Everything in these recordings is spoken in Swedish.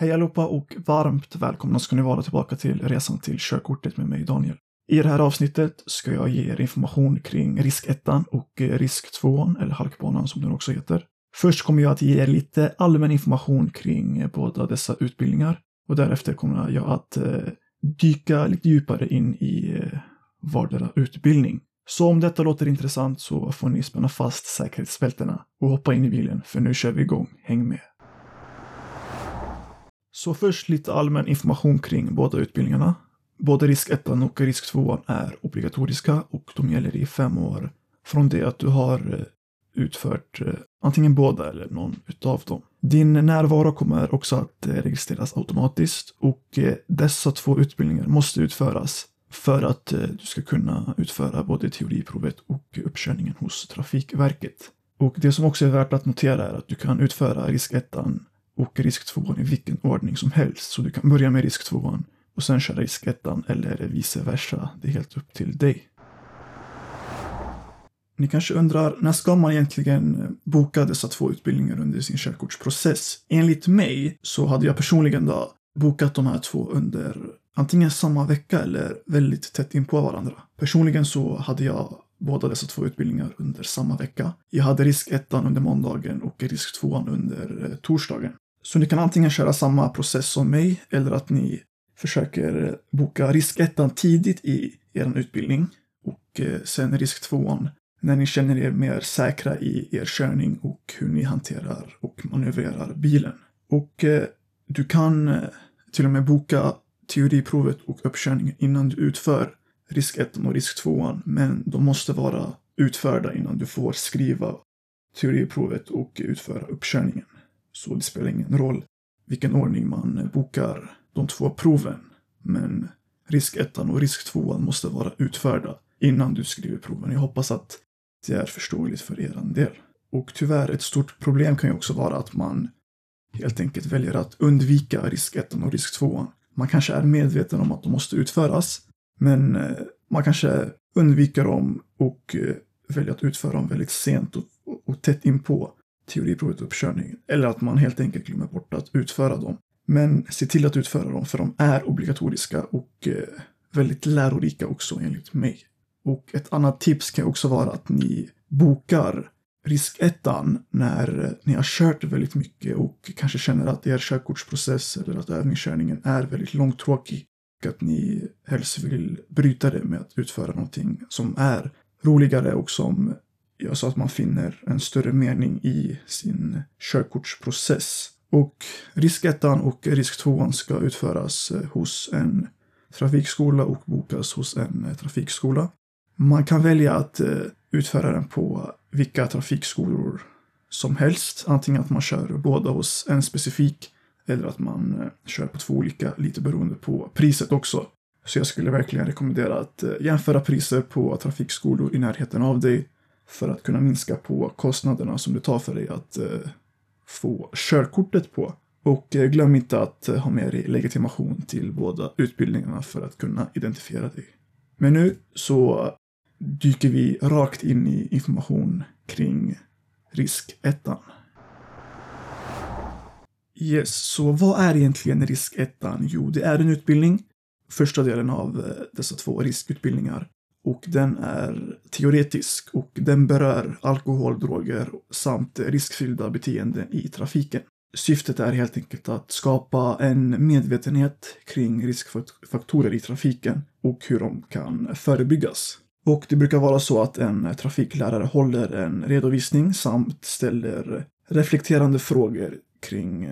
Hej allihopa och varmt välkomna ska ni vara tillbaka till resan till körkortet med mig Daniel. I det här avsnittet ska jag ge er information kring risk 1 och eh, risk 2 eller halkbanan som den också heter. Först kommer jag att ge er lite allmän information kring eh, båda dessa utbildningar och därefter kommer jag att eh, dyka lite djupare in i vardera utbildning. Så om detta låter intressant så får ni spänna fast säkerhetsbältena och hoppa in i bilen för nu kör vi igång. Häng med! Så först lite allmän information kring båda utbildningarna. Både risk 1 och risk 2 är obligatoriska och de gäller i fem år från det att du har eh, utfört eh, antingen båda eller någon utav dem. Din närvaro kommer också att eh, registreras automatiskt och dessa två utbildningar måste utföras för att du ska kunna utföra både teoriprovet och uppkörningen hos Trafikverket. Och det som också är värt att notera är att du kan utföra risk 1 och risk 2 i vilken ordning som helst. Så du kan börja med risk 2 och sen köra risk 1 eller vice versa. Det är helt upp till dig. Ni kanske undrar, när ska man egentligen eh, boka dessa två utbildningar under sin körkortsprocess? Enligt mig så hade jag personligen då bokat de här två under antingen samma vecka eller väldigt tätt in på varandra. Personligen så hade jag båda dessa två utbildningar under samma vecka. Jag hade risk 1 under måndagen och risk 2 under eh, torsdagen. Så ni kan antingen köra samma process som mig eller att ni försöker boka risk 1 tidigt i er utbildning och eh, sen risk 2 när ni känner er mer säkra i er körning och hur ni hanterar och manövrerar bilen. Och eh, du kan eh, till och med boka teoriprovet och uppkörningen innan du utför risk 1 och risk 2 men de måste vara utförda innan du får skriva teoriprovet och utföra uppkörningen. Så det spelar ingen roll vilken ordning man eh, bokar de två proven. Men risk 1 och risk 2 måste vara utförda innan du skriver proven. Jag hoppas att det är förståeligt för er del. Och tyvärr, ett stort problem kan ju också vara att man helt enkelt väljer att undvika risk 1 och risk 2. Man kanske är medveten om att de måste utföras, men eh, man kanske undviker dem och eh, väljer att utföra dem väldigt sent och, och tätt inpå teoriprovet och uppkörningen. Eller att man helt enkelt glömmer bort att utföra dem. Men se till att utföra dem för de är obligatoriska och eh, väldigt lärorika också enligt mig. Och ett annat tips kan också vara att ni bokar riskettan när eh, ni har kört väldigt mycket och kanske känner att er körkortsprocess eller att övningskörningen är väldigt långtråkig. Och att ni helst vill bryta det med att utföra någonting som är roligare och som gör så att man finner en större mening i sin körkortsprocess. Och risk 1 och risk 2 ska utföras eh, hos en trafikskola och bokas hos en eh, trafikskola. Man kan välja att eh, utföra den på vilka trafikskolor som helst. Antingen att man kör båda hos en specifik eller att man kör på två olika, lite beroende på priset också. Så jag skulle verkligen rekommendera att jämföra priser på trafikskolor i närheten av dig för att kunna minska på kostnaderna som det tar för dig att eh, få körkortet på. Och eh, glöm inte att eh, ha med dig legitimation till båda utbildningarna för att kunna identifiera dig. Men nu så dyker vi rakt in i information kring riskettan. Yes, så vad är egentligen riskettan? Jo, det är en utbildning, första delen av eh, dessa två riskutbildningar och den är teoretisk och den berör alkohol, droger samt riskfyllda beteenden i trafiken. Syftet är helt enkelt att skapa en medvetenhet kring riskfaktorer i trafiken och hur de kan förebyggas. Och det brukar vara så att en trafiklärare håller en redovisning samt ställer reflekterande frågor kring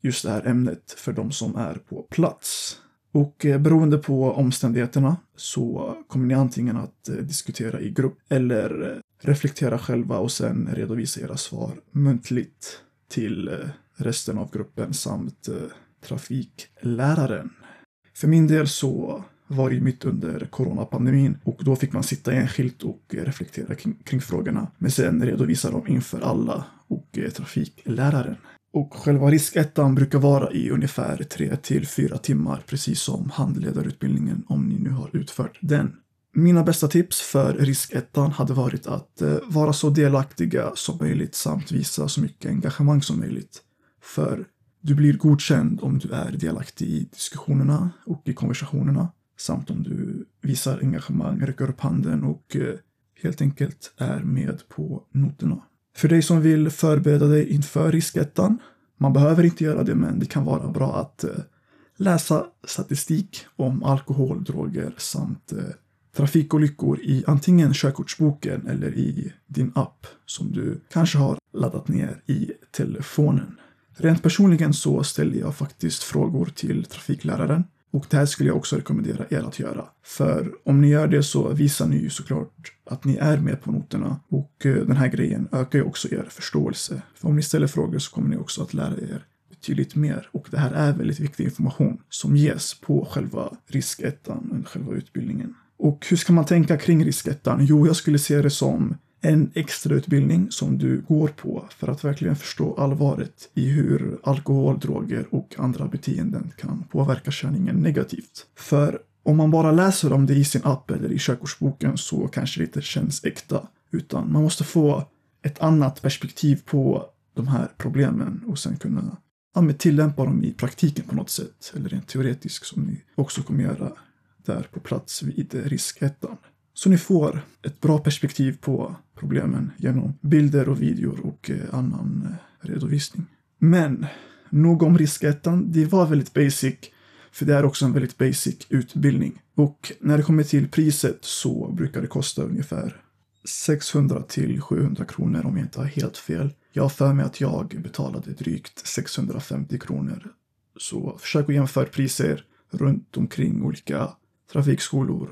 just det här ämnet för de som är på plats. Och eh, beroende på omständigheterna så kommer ni antingen att eh, diskutera i grupp eller eh, reflektera själva och sen redovisa era svar muntligt till resten av gruppen samt trafikläraren. För min del så var det mitt under coronapandemin och då fick man sitta enskilt och reflektera kring, kring frågorna men sen redovisa dem inför alla och trafikläraren. Och själva riskettan brukar vara i ungefär 3 till 4 timmar, precis som handledarutbildningen om ni nu har utfört den. Mina bästa tips för riskettan hade varit att eh, vara så delaktiga som möjligt samt visa så mycket engagemang som möjligt. För Du blir godkänd om du är delaktig i diskussionerna och i konversationerna samt om du visar engagemang, räcker upp handen och eh, helt enkelt är med på noterna. För dig som vill förbereda dig inför riskettan, man behöver inte göra det men det kan vara bra att eh, läsa statistik om alkohol, droger samt eh, trafikolyckor i antingen körkortsboken eller i din app som du kanske har laddat ner i telefonen. Rent personligen så ställer jag faktiskt frågor till trafikläraren och det här skulle jag också rekommendera er att göra. För om ni gör det så visar ni ju såklart att ni är med på noterna och eh, den här grejen ökar ju också er förståelse. För om ni ställer frågor så kommer ni också att lära er betydligt mer och det här är väldigt viktig information som ges på själva riskettan, själva utbildningen. Och hur ska man tänka kring riskettan? Jo, jag skulle se det som en extra utbildning som du går på för att verkligen förstå allvaret i hur alkohol, droger och andra beteenden kan påverka körningen negativt. För om man bara läser om det i sin app eller i körkortsboken så kanske det inte känns äkta. Utan man måste få ett annat perspektiv på de här problemen och sen kunna ja, tillämpa dem i praktiken på något sätt. Eller rent teoretiskt som ni också kommer göra där på plats vid riskettan. Så ni får ett bra perspektiv på problemen genom bilder och videor och eh, annan eh, redovisning. Men nog om riskettan. Det var väldigt basic, för det är också en väldigt basic utbildning. Och när det kommer till priset så brukar det kosta ungefär 600 till 700 kronor om jag inte har helt fel. Jag har för mig att jag betalade drygt 650 kronor. Så försök att jämföra priser runt omkring olika trafikskolor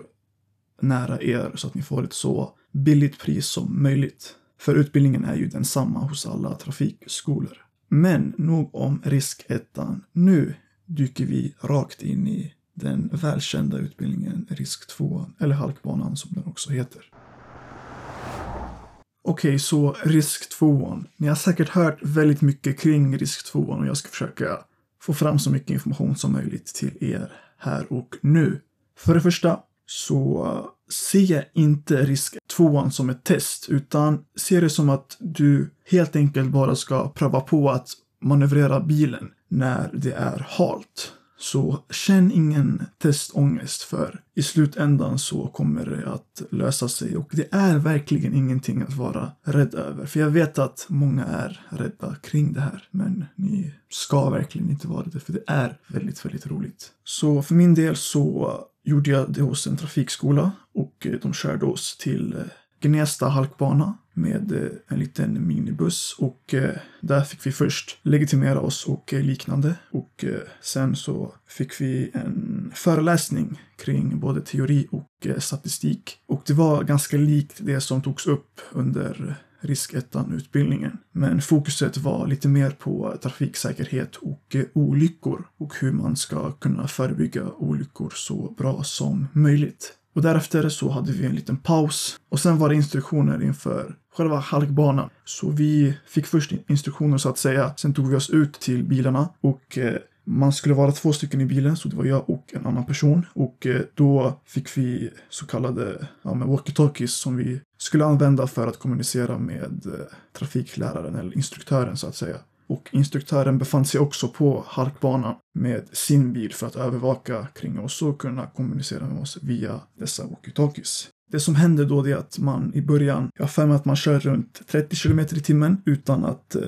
nära er så att ni får ett så billigt pris som möjligt. För utbildningen är ju densamma hos alla trafikskolor. Men nog om riskettan. Nu dyker vi rakt in i den välkända utbildningen Risk 2, eller halkbanan som den också heter. Okej, okay, så Risk 2. Ni har säkert hört väldigt mycket kring Risk 2 och jag ska försöka få fram så mycket information som möjligt till er här och nu. För det första, så se inte risk tvåan som ett test, utan se det som att du helt enkelt bara ska pröva på att manövrera bilen när det är halt. Så känn ingen testångest för i slutändan så kommer det att lösa sig och det är verkligen ingenting att vara rädd över. För jag vet att många är rädda kring det här men ni ska verkligen inte vara det för det är väldigt, väldigt roligt. Så för min del så gjorde jag det hos en trafikskola och eh, de körde oss till eh, Gnesta halkbana med eh, en liten minibuss och där fick vi först legitimera oss och liknande och sen så fick vi en föreläsning kring både teori och statistik och det var ganska likt det som togs upp under riskettan-utbildningen. Men fokuset var lite mer på trafiksäkerhet och eh, olyckor och hur man ska kunna förebygga olyckor så bra som möjligt. Och därefter så hade vi en liten paus och sen var det instruktioner inför själva halkbanan. Så vi fick först instruktioner så att säga. Sen tog vi oss ut till bilarna och eh, man skulle vara två stycken i bilen, så det var jag och en annan person. Och eh, då fick vi så kallade ja, walkie-talkies som vi skulle använda för att kommunicera med eh, trafikläraren eller instruktören så att säga. Och instruktören befann sig också på halkbanan med sin bil för att övervaka kring oss och kunna kommunicera med oss via dessa walkie-talkies. Det som händer då är att man i början, jag har för mig att man kör runt 30 km i timmen utan att eh,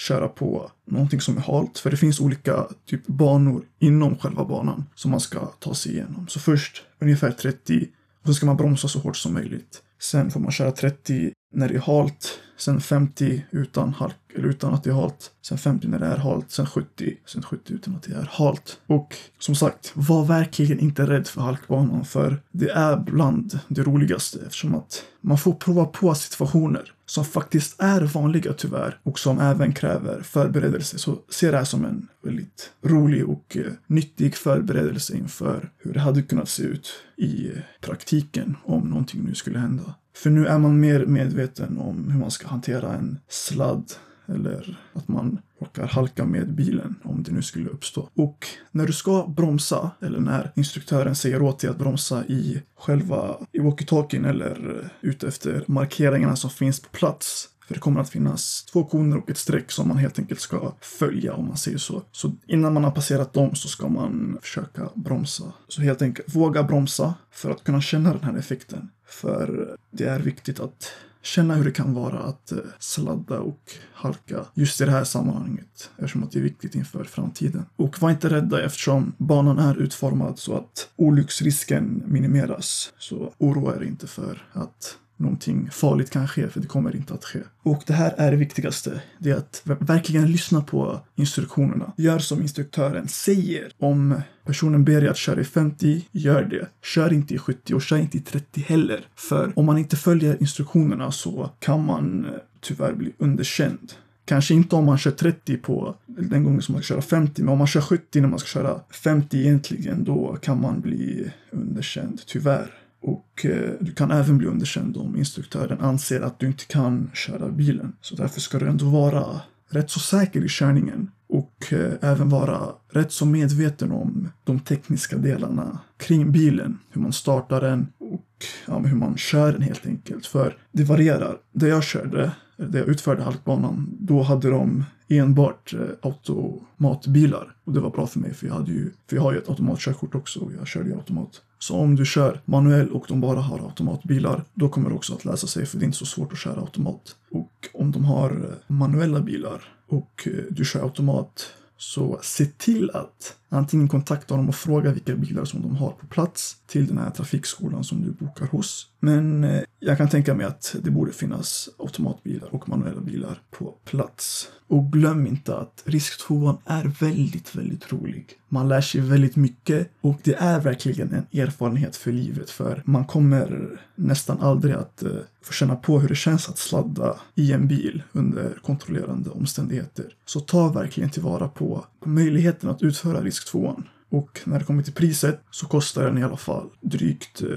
köra på någonting som är halt. För det finns olika typ banor inom själva banan som man ska ta sig igenom. Så först ungefär 30 och så ska man bromsa så hårt som möjligt. Sen får man köra 30 när det är halt, sen 50 utan, halk, eller utan att det är halt, sen 50 när det är halt, sen 70, sen 70 utan att det är halt. Och som sagt, var verkligen inte rädd för halkbanan för det är bland det roligaste eftersom att man får prova på situationer som faktiskt är vanliga tyvärr och som även kräver förberedelse. Så se det här som en väldigt rolig och eh, nyttig förberedelse inför hur det hade kunnat se ut i praktiken om någonting nu skulle hända. För nu är man mer medveten om hur man ska hantera en sladd eller att man råkar halka med bilen om det nu skulle uppstå. Och när du ska bromsa, eller när instruktören säger åt dig att bromsa i själva i walkie-talkien eller ute efter markeringarna som finns på plats. För det kommer att finnas två koner och ett streck som man helt enkelt ska följa om man säger så. Så innan man har passerat dem så ska man försöka bromsa. Så helt enkelt våga bromsa för att kunna känna den här effekten. För det är viktigt att känna hur det kan vara att eh, sladda och halka just i det här sammanhanget eftersom att det är viktigt inför framtiden. Och var inte rädda eftersom banan är utformad så att olycksrisken minimeras. Så oroa er inte för att någonting farligt kan ske, för det kommer inte att ske. Och det här är det viktigaste. Det är att verkligen lyssna på instruktionerna. Gör som instruktören säger. Om personen ber dig att köra i 50, gör det. Kör inte i 70 och kör inte i 30 heller. För om man inte följer instruktionerna så kan man eh, tyvärr bli underkänd. Kanske inte om man kör 30 på den gången som man ska köra 50, men om man kör 70 när man ska köra 50 egentligen, då kan man bli underkänd, tyvärr. Och eh, du kan även bli underkänd om instruktören anser att du inte kan köra bilen. Så därför ska du ändå vara rätt så säker i körningen och eh, även vara rätt så medveten om de tekniska delarna kring bilen. Hur man startar den och ja, hur man kör den helt enkelt. För det varierar. Där jag körde, där jag utförde halkbanan, då hade de enbart eh, automatbilar. Och det var bra för mig för jag, hade ju, för jag har ju ett automatkörkort också och jag körde ju automat. Så om du kör manuell och de bara har automatbilar, då kommer det också att läsa sig för det är inte så svårt att köra automat. Och om de har eh, manuella bilar och eh, du kör automat, så se till att antingen kontakta dem och fråga vilka bilar som de har på plats till den här trafikskolan som du bokar hos. Men eh, jag kan tänka mig att det borde finnas automatbilar och manuella bilar på plats. Och glöm inte att risktvåan är väldigt, väldigt rolig. Man lär sig väldigt mycket och det är verkligen en erfarenhet för livet för man kommer nästan aldrig att eh, få känna på hur det känns att sladda i en bil under kontrollerande omständigheter. Så ta verkligen tillvara på, på möjligheten att utföra risk 2 och när det kommer till priset så kostar den i alla fall drygt eh,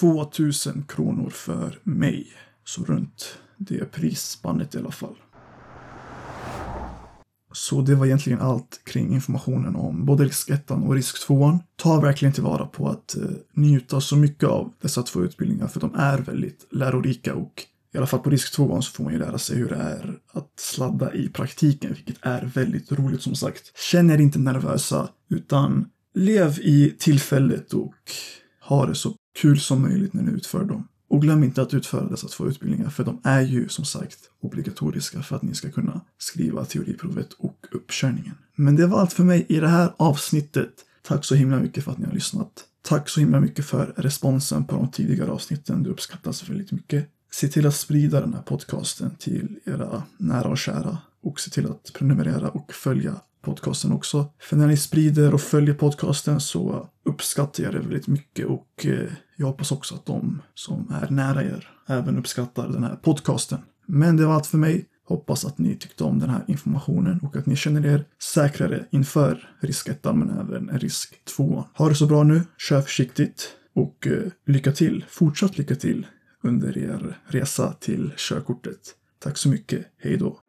2000 kronor för mig. Så runt det prisspannet i alla fall. Så det var egentligen allt kring informationen om både risk 1 och risk 2. Ta verkligen tillvara på att eh, njuta så mycket av dessa två utbildningar för de är väldigt lärorika och i alla fall på risk 2 så får man ju lära sig hur det är att sladda i praktiken, vilket är väldigt roligt som sagt. Känn er inte nervösa, utan lev i tillfället och ha det så kul som möjligt när ni utför dem. Och glöm inte att utföra dessa två utbildningar för de är ju som sagt obligatoriska för att ni ska kunna skriva teoriprovet och uppkörningen. Men det var allt för mig i det här avsnittet. Tack så himla mycket för att ni har lyssnat. Tack så himla mycket för responsen på de tidigare avsnitten. Det uppskattas väldigt mycket. Se till att sprida den här podcasten till era nära och kära och se till att prenumerera och följa podcasten också. För när ni sprider och följer podcasten så uppskattar jag det väldigt mycket och eh, jag hoppas också att de som är nära er även uppskattar den här podcasten. Men det var allt för mig. Hoppas att ni tyckte om den här informationen och att ni känner er säkrare inför risk 1 men även risk 2. Ha det så bra nu, kör försiktigt och eh, lycka till, fortsatt lycka till under er resa till körkortet. Tack så mycket, hej då!